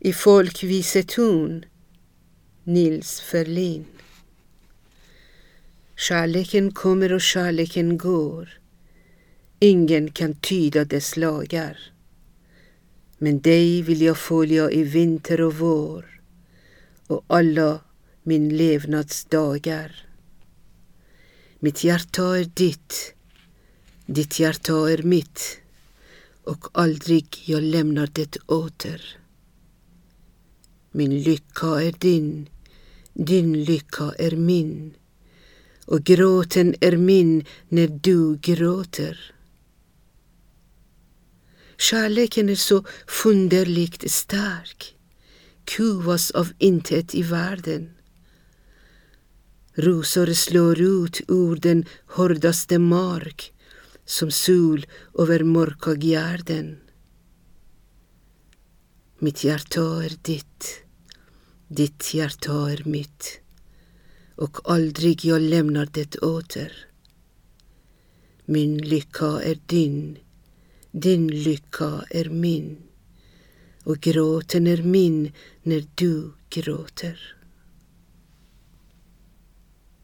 i folkviseton Nils Ferlin. Kärleken kommer och kärleken går. Ingen kan tyda dess lagar. Men dig vill jag följa i vinter och vår och alla min levnadsdagar. Mitt hjärta är ditt, ditt hjärta är mitt och aldrig jag lämnar det åter. Min lycka är din, din lycka är min och gråten är min när du gråter. Kärleken är så funderligt stark, kuvas av intet i världen. Rosor slår ut ur den hårdaste mark som sol över mörka gärden. Mitt hjärta är ditt, ditt hjärta är mitt och aldrig jag lämnar det åter. Min lycka är din, din lycka är min och gråten är min när du gråter.